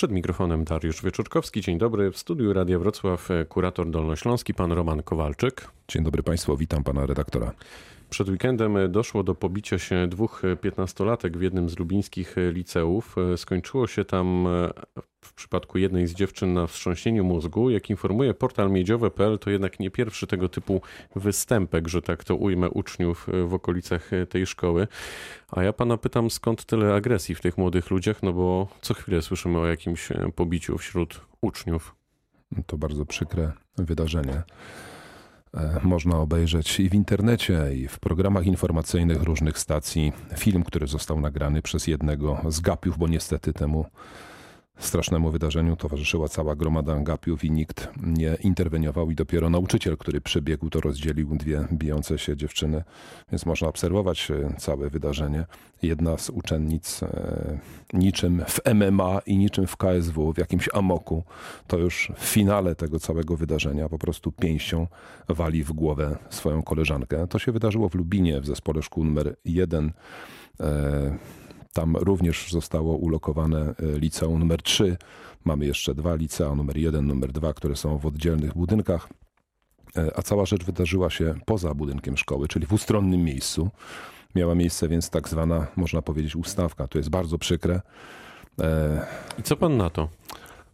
Przed mikrofonem Dariusz Wieczorkowski. Dzień dobry. W studiu Radia Wrocław e, kurator dolnośląski, pan Roman Kowalczyk. Dzień dobry Państwu, witam pana redaktora. Przed weekendem doszło do pobicia się dwóch piętnastolatek w jednym z lubińskich liceów. Skończyło się tam w przypadku jednej z dziewczyn na wstrząśnieniu mózgu. Jak informuje portal miedziowe.pl, to jednak nie pierwszy tego typu występek, że tak to ujmę, uczniów w okolicach tej szkoły. A ja pana pytam, skąd tyle agresji w tych młodych ludziach? No bo co chwilę słyszymy o jakimś pobiciu wśród uczniów. To bardzo przykre wydarzenie. E, można obejrzeć i w internecie, i w programach informacyjnych różnych stacji. Film, który został nagrany przez jednego z gapiów, bo niestety temu strasznemu wydarzeniu towarzyszyła cała gromada gapiów i nikt nie interweniował i dopiero nauczyciel, który przybiegł, to rozdzielił dwie bijące się dziewczyny, więc można obserwować e, całe wydarzenie. Jedna z uczennic e, niczym w MMA i niczym w KSW, w jakimś amoku, to już w finale tego całego wydarzenia po prostu pięścią wali w głowę swoją koleżankę. To się wydarzyło w Lubinie w zespole szkół numer jeden. Tam również zostało ulokowane e, liceum numer 3. Mamy jeszcze dwa licea, numer 1, numer 2, które są w oddzielnych budynkach. E, a cała rzecz wydarzyła się poza budynkiem szkoły, czyli w ustronnym miejscu. Miała miejsce więc tak zwana, można powiedzieć, ustawka. To jest bardzo przykre. E, I co pan na to?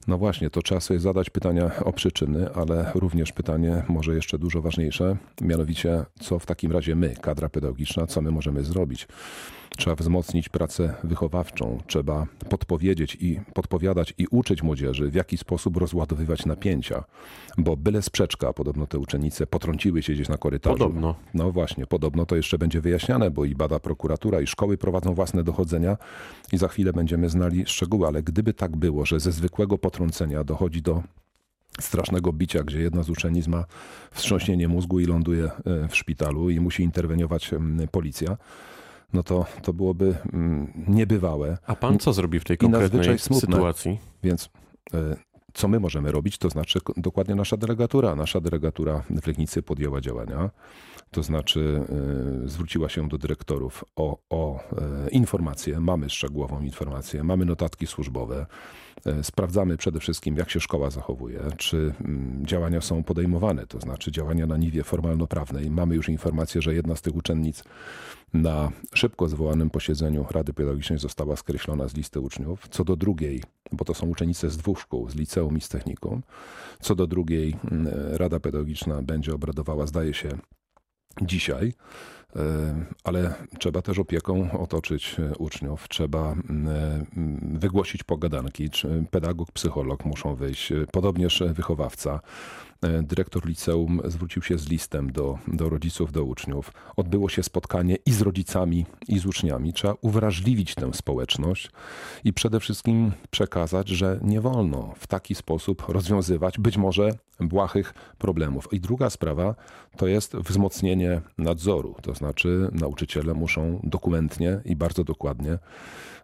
No właśnie, to trzeba sobie zadać pytania o przyczyny, ale również pytanie, może jeszcze dużo ważniejsze, mianowicie, co w takim razie my, kadra pedagogiczna, co my możemy zrobić? Trzeba wzmocnić pracę wychowawczą, trzeba podpowiedzieć i podpowiadać i uczyć młodzieży, w jaki sposób rozładowywać napięcia, bo byle sprzeczka, podobno te uczennice potrąciły się gdzieś na korytarzu. Podobno. No właśnie, podobno to jeszcze będzie wyjaśniane, bo i bada prokuratura, i szkoły prowadzą własne dochodzenia i za chwilę będziemy znali szczegóły, ale gdyby tak było, że ze zwykłego potrącenia dochodzi do strasznego bicia, gdzie jedna z uczennic ma wstrząśnienie mózgu i ląduje e, w szpitalu i musi interweniować policja, no to, to byłoby mm, niebywałe. A pan co zrobi w tej konkretnej sytuacji? Więc e, co my możemy robić, to znaczy dokładnie nasza delegatura. Nasza delegatura w Legnicy podjęła działania, to znaczy y, zwróciła się do dyrektorów o, o y, informację. Mamy szczegółową informację, mamy notatki służbowe. Sprawdzamy przede wszystkim, jak się szkoła zachowuje, czy mm, działania są podejmowane, to znaczy działania na niwie formalno-prawnej. Mamy już informację, że jedna z tych uczennic na szybko zwołanym posiedzeniu Rady Pedagogicznej została skreślona z listy uczniów. Co do drugiej, bo to są uczennice z dwóch szkół, z liceum i z technikum, co do drugiej mm, Rada Pedagogiczna będzie obradowała, zdaje się, dzisiaj. E, ale trzeba też opieką otoczyć e, uczniów, trzeba e, wygłosić pogadanki, pedagog, psycholog muszą wyjść, podobnież wychowawca. Dyrektor liceum zwrócił się z listem do, do rodziców, do uczniów. Odbyło się spotkanie i z rodzicami, i z uczniami. Trzeba uwrażliwić tę społeczność i przede wszystkim przekazać, że nie wolno w taki sposób rozwiązywać być może błahych problemów. I druga sprawa to jest wzmocnienie nadzoru. To znaczy nauczyciele muszą dokumentnie i bardzo dokładnie,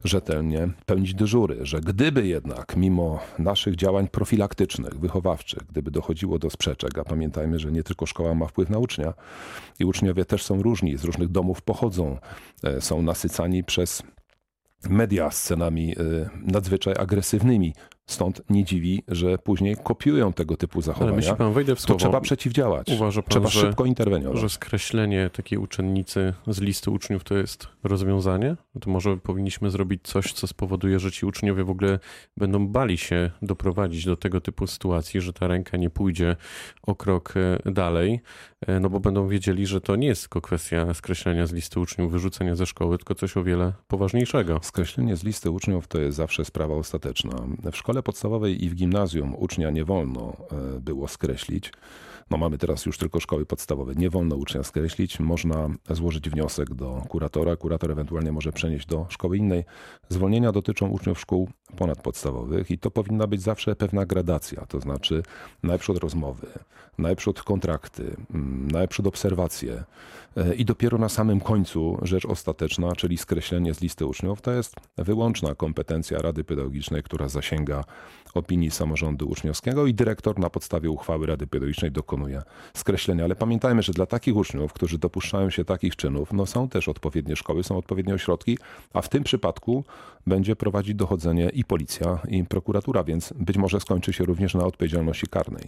rzetelnie pełnić dyżury, że gdyby jednak mimo naszych działań profilaktycznych, wychowawczych, gdyby dochodziło do sprzeczek, a pamiętajmy, że nie tylko szkoła ma wpływ na ucznia i uczniowie też są różni, z różnych domów pochodzą, e, są nasycani przez media scenami e, nadzwyczaj agresywnymi. Stąd nie dziwi, że później kopiują tego typu zachowania. Ale pan, wejdę w słowo. To trzeba przeciwdziałać. Uważa pan, trzeba że, szybko interweniować. Że skreślenie takiej uczennicy z listy uczniów to jest rozwiązanie? To może powinniśmy zrobić coś, co spowoduje, że ci uczniowie w ogóle będą bali się doprowadzić do tego typu sytuacji, że ta ręka nie pójdzie o krok e, dalej, no bo będą wiedzieli, że to nie jest tylko kwestia skreślenia z listy uczniów, wyrzucenia ze szkoły, tylko coś o wiele poważniejszego. Skreślenie z listy uczniów to jest zawsze sprawa ostateczna. W szkole podstawowej i w gimnazjum ucznia nie wolno e, było skreślić. No mamy teraz już tylko szkoły podstawowe. Nie wolno ucznia skreślić. Można złożyć wniosek do kuratora. Kurator ewentualnie może przenieść do szkoły innej. Zwolnienia dotyczą uczniów szkół ponadpodstawowych i to powinna być zawsze pewna gradacja. To znaczy najprzód rozmowy, najprzód kontrakty, mm, najprzód obserwacje e, i dopiero na samym końcu rzecz ostateczna, czyli skreślenie z listy uczniów, to jest wyłączna kompetencja Rady Pedagogicznej, która zasięga opinii samorządu uczniowskiego i dyrektor na podstawie uchwały Rady Pedagogicznej dokonuje skreślenia. Ale pamiętajmy, że dla takich uczniów, którzy dopuszczają się takich czynów, no są też odpowiednie szkoły, są odpowiednie ośrodki, a w tym przypadku będzie prowadzić dochodzenie i policja i prokuratura, więc być może skończy się również na odpowiedzialności karnej.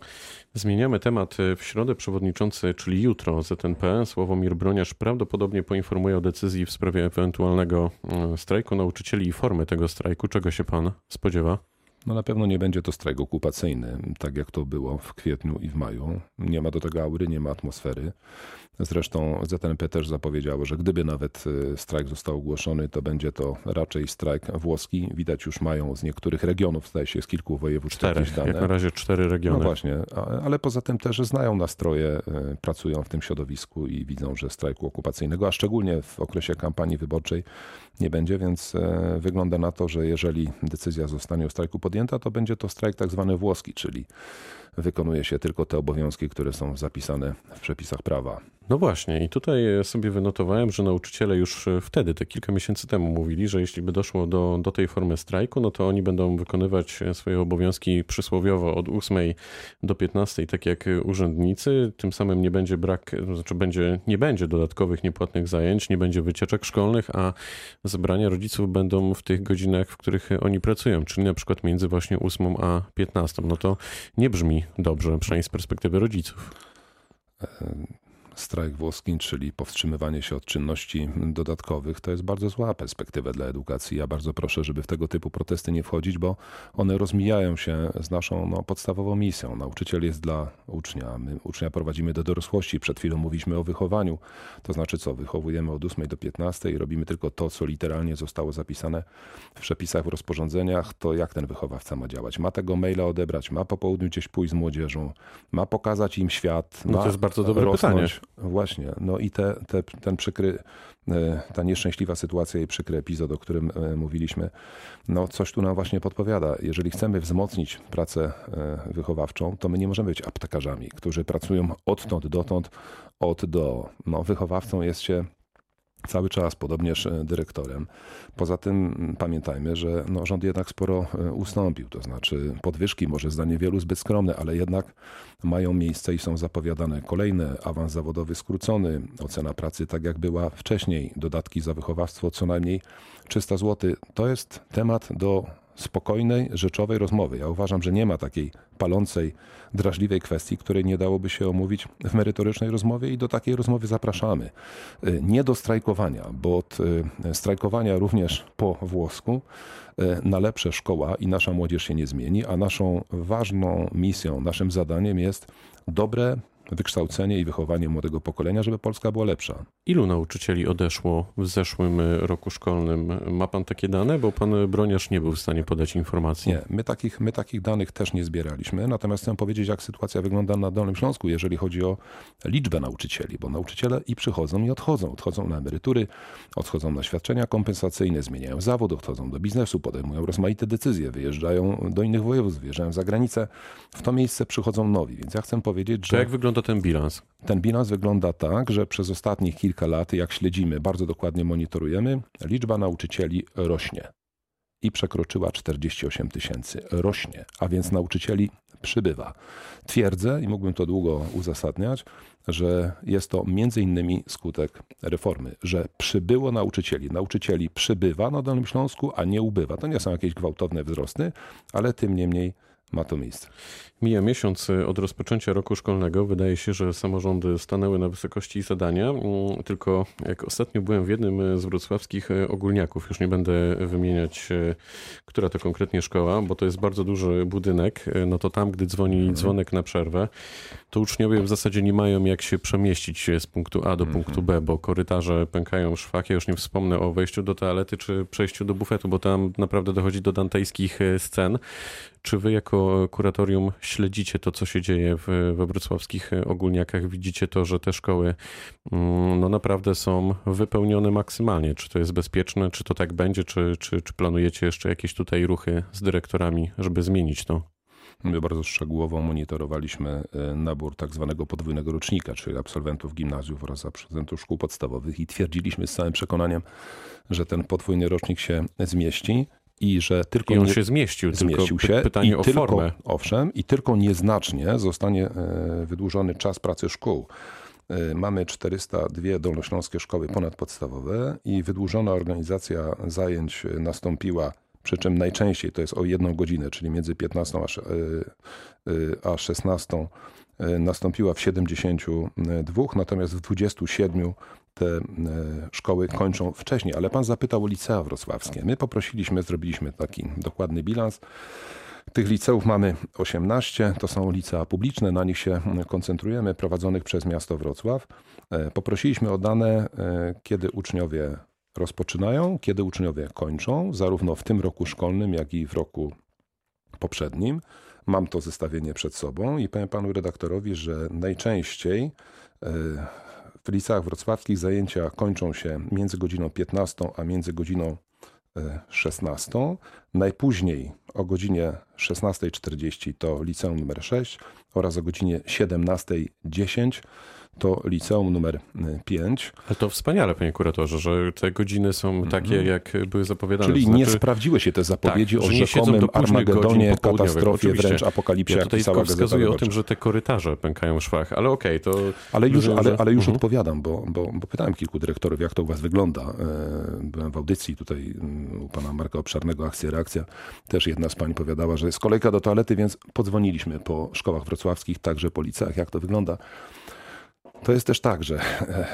Zmieniamy temat. W środę przewodniczący, czyli jutro ZNP, Sławomir Broniarz prawdopodobnie poinformuje o decyzji w sprawie ewentualnego e, strajku nauczycieli i formy tego strajku. Czego się pan spodziewa? No na pewno nie będzie to strajk okupacyjny, tak jak to było w kwietniu i w maju. Nie ma do tego aury, nie ma atmosfery. Zresztą ZNP też zapowiedziało, że gdyby nawet y, strajk został ogłoszony, to będzie to raczej strajk włoski. Widać już mają z niektórych regionów, zdaje się z kilku województw cztery, dane. Jak na razie cztery regiony. No właśnie, ale poza tym też znają nastroje, y, pracują w tym środowisku i widzą, że strajku okupacyjnego, a szczególnie w okresie kampanii wyborczej nie będzie, więc e, wygląda na to, że jeżeli decyzja zostanie o strajku podjęta, to będzie to strajk tak zwany włoski, czyli wykonuje się tylko te obowiązki, które są zapisane w przepisach prawa. No właśnie, i tutaj sobie wynotowałem, że nauczyciele już wtedy, te kilka miesięcy temu, mówili, że jeśli by doszło do, do tej formy strajku, no to oni będą wykonywać swoje obowiązki przysłowiowo od 8 do 15, tak jak urzędnicy. Tym samym nie będzie brak, znaczy będzie, nie będzie dodatkowych niepłatnych zajęć, nie będzie wycieczek szkolnych, a zebrania rodziców będą w tych godzinach, w których oni pracują, czyli na przykład między właśnie 8 a 15. No to nie brzmi dobrze, przynajmniej z perspektywy rodziców strajk włoski, czyli powstrzymywanie się od czynności dodatkowych, to jest bardzo zła perspektywa dla edukacji. Ja bardzo proszę, żeby w tego typu protesty nie wchodzić, bo one rozmijają się z naszą no, podstawową misją. Nauczyciel jest dla ucznia. My ucznia prowadzimy do dorosłości. Przed chwilą mówiliśmy o wychowaniu. To znaczy co? Wychowujemy od 8 do 15 i robimy tylko to, co literalnie zostało zapisane w przepisach, w rozporządzeniach. To jak ten wychowawca ma działać? Ma tego maila odebrać, ma po południu gdzieś pójść z młodzieżą, ma pokazać im świat. No to jest bardzo dobre rosnąć. pytanie. Właśnie. No i te, te, ten przykry, e, ta nieszczęśliwa sytuacja i przykry epizod, o którym e, mówiliśmy, no coś tu nam właśnie podpowiada. Jeżeli chcemy wzmocnić pracę e, wychowawczą, to my nie możemy być aptekarzami, którzy pracują odtąd dotąd, od do. No, wychowawcą jest się cały czas, podobnież e, dyrektorem. Poza tym pamiętajmy, że no, rząd jednak sporo e, ustąpił, to znaczy podwyżki, może zdanie wielu zbyt skromne, ale jednak mają miejsce i są zapowiadane kolejne, awans zawodowy skrócony, ocena pracy tak jak była wcześniej, dodatki za wychowawstwo co najmniej 300 zł. To jest temat do spokojnej, rzeczowej rozmowy. Ja uważam, że nie ma takiej palącej, drażliwej kwestii, której nie dałoby się omówić w merytorycznej rozmowie i do takiej rozmowy zapraszamy. Y, nie do strajkowania, bo od y, strajkowania również po włosku y, na lepsze szkoła i nasza młodzież się nie zmieni, a naszą ważną misją, naszym zadaniem jest dobre, wykształcenie i wychowanie młodego pokolenia, żeby Polska była lepsza. Ilu nauczycieli odeszło w zeszłym roku szkolnym? Ma pan takie dane? Bo pan Broniarz nie był w stanie podać informacji. Nie, my takich, my takich danych też nie zbieraliśmy. Natomiast chcę powiedzieć, jak sytuacja wygląda na Dolnym Śląsku, jeżeli chodzi o liczbę nauczycieli, bo nauczyciele i przychodzą i odchodzą. Odchodzą na emerytury, odchodzą na świadczenia kompensacyjne, zmieniają zawód, odchodzą do biznesu, podejmują rozmaite decyzje, wyjeżdżają do innych województw, wyjeżdżają za granicę. W to miejsce przychodzą nowi. Więc ja chcę powiedzieć, że... To jak wygląda ten bilans? Ten bilans wygląda tak, że przez ostatnich kilka lat, jak śledzimy, bardzo dokładnie monitorujemy, liczba nauczycieli rośnie i przekroczyła 48 tysięcy. Rośnie, a więc nauczycieli przybywa. Twierdzę, i mógłbym to długo uzasadniać, że jest to między innymi skutek reformy, że przybyło nauczycieli. Nauczycieli przybywa na Dolnym Śląsku, a nie ubywa. To nie są jakieś gwałtowne wzrosty, ale tym niemniej ma to miejsce. Mija miesiąc y, od rozpoczęcia roku szkolnego. Wydaje się, że samorządy stanęły na wysokości zadania. Mm, tylko jak ostatnio byłem w jednym y, z wrocławskich y, ogólniaków, już nie będę wymieniać, która to konkretnie szkoła, bo to jest bardzo duży budynek, no to tam, gdy dzwoni mhm. dzwonek na przerwę, to uczniowie w zasadzie nie mają jak się przemieścić z punktu A do punktu B, bo korytarze pękają szwaki. Ja już nie wspomnę o wejściu do toalety czy przejściu do bufetu, bo tam naprawdę dochodzi do dantejskich scen. Czy wy jako kuratorium śledzicie to, co się dzieje w, we wrocławskich ogólniakach? Widzicie to, że te szkoły mm, no naprawdę są wypełnione maksymalnie. Czy to jest bezpieczne? Czy to tak będzie? Czy, czy, czy planujecie jeszcze jakieś tutaj ruchy z dyrektorami, żeby zmienić to? My bardzo szczegółowo monitorowaliśmy e, nabór tak zwanego podwójnego rocznika, czyli absolwentów gimnazjów oraz absolwentów szkół podstawowych i twierdziliśmy z całym przekonaniem, że ten podwójny rocznik się zmieści i że tylko I on nie, się zmieścił, zmieścił się pytanie i o tylko, formę. Owszem, i tylko nieznacznie zostanie e, wydłużony czas pracy szkół. E, mamy 402 dolnośląskie szkoły ponadpodstawowe i wydłużona organizacja zajęć nastąpiła przy czym najczęściej to jest o jedną godzinę, czyli między 15 a 16 nastąpiła w 72, natomiast w 27 te szkoły kończą wcześniej. Ale pan zapytał o licea wrocławskie. My poprosiliśmy, zrobiliśmy taki dokładny bilans. Tych liceów mamy 18, to są licea publiczne, na nich się koncentrujemy, prowadzonych przez miasto Wrocław. E, poprosiliśmy o dane, e, kiedy uczniowie rozpoczynają, kiedy uczniowie kończą, zarówno w tym roku szkolnym, jak i w roku poprzednim. Mam to zestawienie przed sobą i powiem panu redaktorowi, że najczęściej e, w liceach wrocławskich zajęcia kończą się między godziną 15 a między godziną 16. Najpóźniej o godzinie 16.40 to liceum numer 6 oraz o godzinie 17.10 to liceum numer 5. Ale to wspaniale, panie kuratorze, że te godziny są takie, mm. jak były zapowiadane. Czyli znaczy, nie sprawdziły się te zapowiedzi tak, o rzekomym Armagedonie, katastrofie, wręcz apokalipsie, ja tutaj jak tylko wskazuję o tym, że te korytarze pękają w szwach, ale okej, okay, to... Ale już, ale, ale już mhm. odpowiadam, bo, bo, bo pytałem kilku dyrektorów, jak to u was wygląda. E, byłem w audycji tutaj mm, u pana Marka Obszarnego, Akcja Reakcja. Też jedna z pań powiadała, że jest kolejka do toalety, więc podzwoniliśmy po szkołach wrocławskich, także po liceach, jak to wygląda. To jest też tak, że e,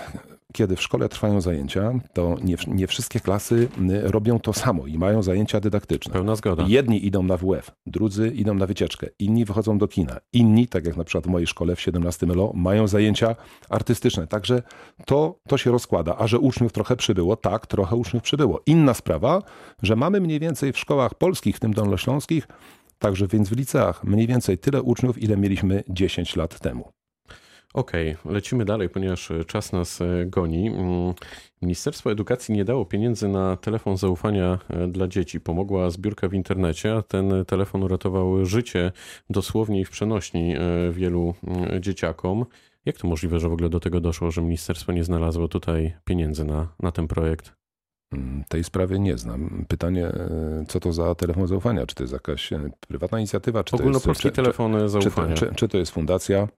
kiedy w szkole trwają zajęcia, to nie, nie, wszystkie klasy robią to samo i mają zajęcia dydaktyczne. Pełna zgoda. Jedni idą na WF, drudzy idą na wycieczkę, inni wychodzą do kina, inni, tak jak na przykład w mojej szkole w 17 LO, mają zajęcia artystyczne. Także to, to się rozkłada. A że uczniów trochę przybyło, tak, trochę uczniów przybyło. Inna sprawa, że mamy mniej więcej w szkołach polskich, w tym dolnośląskich, także więc w liceach, mniej więcej tyle uczniów, ile mieliśmy 10 lat temu. Okej, okay, lecimy dalej, ponieważ e, czas nas e, goni. Mm, Ministerstwo Edukacji nie dało pieniędzy na telefon zaufania e, dla dzieci. Pomogła zbiórka w internecie, a ten telefon uratował życie dosłownie i w przenośni wielu mm, dzieciakom. Jak to możliwe, że w ogóle do tego doszło, że ministerstwo nie znalazło tutaj pieniędzy na, na ten projekt? Mm, tej sprawy nie znam. Pytanie, co to za telefon zaufania? Czy to jest jakaś prywatna inicjatywa? Czy Ogólnopolski to jest, czy, telefon zaufania. Czy, czy, czy to jest fundacja?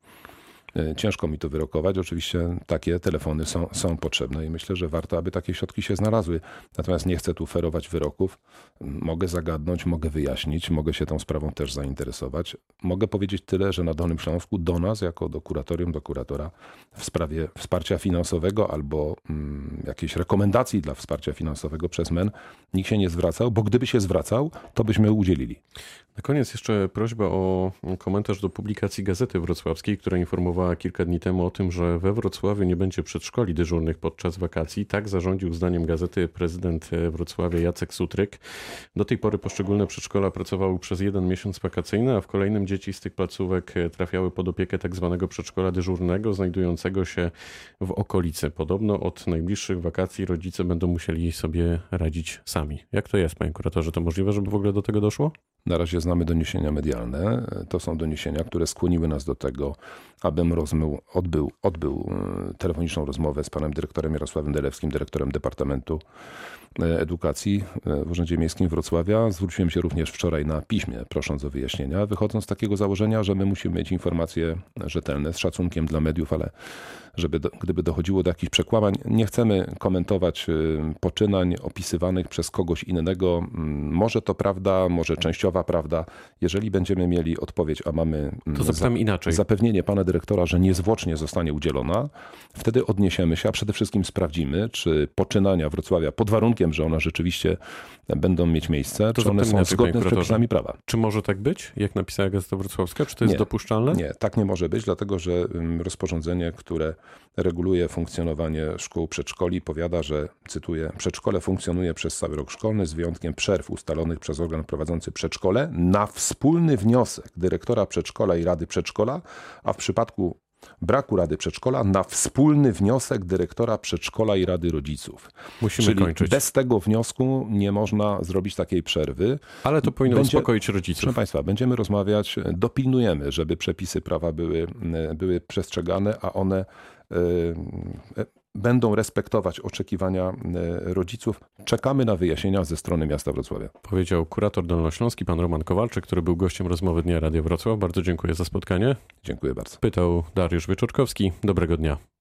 E, ciężko mi to wyrokować. Oczywiście takie telefony są, są potrzebne i myślę, że warto, aby takie środki się znalazły. Natomiast nie chcę tu ferować wyroków. Mogę zagadnąć, mogę wyjaśnić, mogę się tą sprawą też zainteresować. Mogę powiedzieć tyle, że na Dolnym Śląsku do nas, jako do kuratorium, do kuratora w sprawie wsparcia finansowego albo mm, jakiejś rekomendacji dla wsparcia finansowego przez MEN nikt się nie zwracał, bo gdyby się zwracał, to byśmy udzielili. Na koniec jeszcze prośba o komentarz do publikacji Gazety Wrocławskiej, która informowała kilka dni temu o tym, że we Wrocławiu nie będzie przedszkoli dyżurnych podczas wakacji. Tak zarządził zdaniem gazety prezydent Wrocławia Jacek Sutryk. Do tej pory poszczególne przedszkola pracowały przez jeden miesiąc wakacyjny, a w kolejnym dzieci z tych placówek trafiały pod opiekę tak zwanego przedszkola dyżurnego, znajdującego się w okolicy. Podobno od najbliższych wakacji rodzice będą musieli sobie radzić sami. Jak to jest, panie kuratorze? To możliwe, żeby w ogóle do tego doszło? Na razie znamy doniesienia medialne. To są doniesienia, które skłoniły nas do tego, abym rozmył, odbył, odbył e, telefoniczną rozmowę z panem dyrektorem Jarosławem Delewskim, dyrektorem Departamentu e, Edukacji e, w Urzędzie Miejskim Wrocławia. Zwróciłem się również wczoraj na piśmie, prosząc o wyjaśnienia, wychodząc z takiego założenia, że my musimy mieć informacje rzetelne, z szacunkiem dla mediów, ale żeby do, gdyby dochodziło do jakichś przekłamań, nie chcemy komentować poczynań opisywanych przez kogoś innego. Mm, może to prawda, może prawda. Jeżeli będziemy mieli odpowiedź, a mamy mm, to zapytam inaczej. zapewnienie pana dyrektora, że niezwłocznie zostanie udzielona, wtedy odniesiemy się, a przede wszystkim sprawdzimy, czy poczynania Wrocławia, pod warunkiem, że one rzeczywiście będą mieć miejsce, to czy one są zgodne z przepisami prawa. Czy może tak być, jak napisała Gazeta Wrocławska? Czy to jest nie, dopuszczalne? Nie, tak nie może być, dlatego że mm, rozporządzenie, które reguluje funkcjonowanie szkół przedszkoli, powiada, że, cytuję, przedszkole funkcjonuje przez cały rok szkolny z wyjątkiem przerw ustalonych przez organ prowadzący przedszkole na wspólny wniosek dyrektora przedszkola i rady przedszkola, a w przypadku braku rady przedszkola na wspólny wniosek dyrektora przedszkola i rady rodziców. Musimy Czyli kończyć. Bez tego wniosku nie można zrobić takiej przerwy. Ale to powinno Będzie, uspokoić rodziców. Proszę Państwa, będziemy rozmawiać, dopilnujemy, żeby przepisy prawa były, były przestrzegane, a one e, będą respektować oczekiwania e, rodziców. Czekamy na wyjaśnienia ze strony miasta Wrocławia. Powiedział kurator dolnośląski, pan Roman Kowalczyk, który był gościem rozmowy Dnia Radia Wrocław. Bardzo dziękuję za spotkanie. Dziękuję bardzo. Pytał Dariusz Wieczorkowski. Dobrego dnia.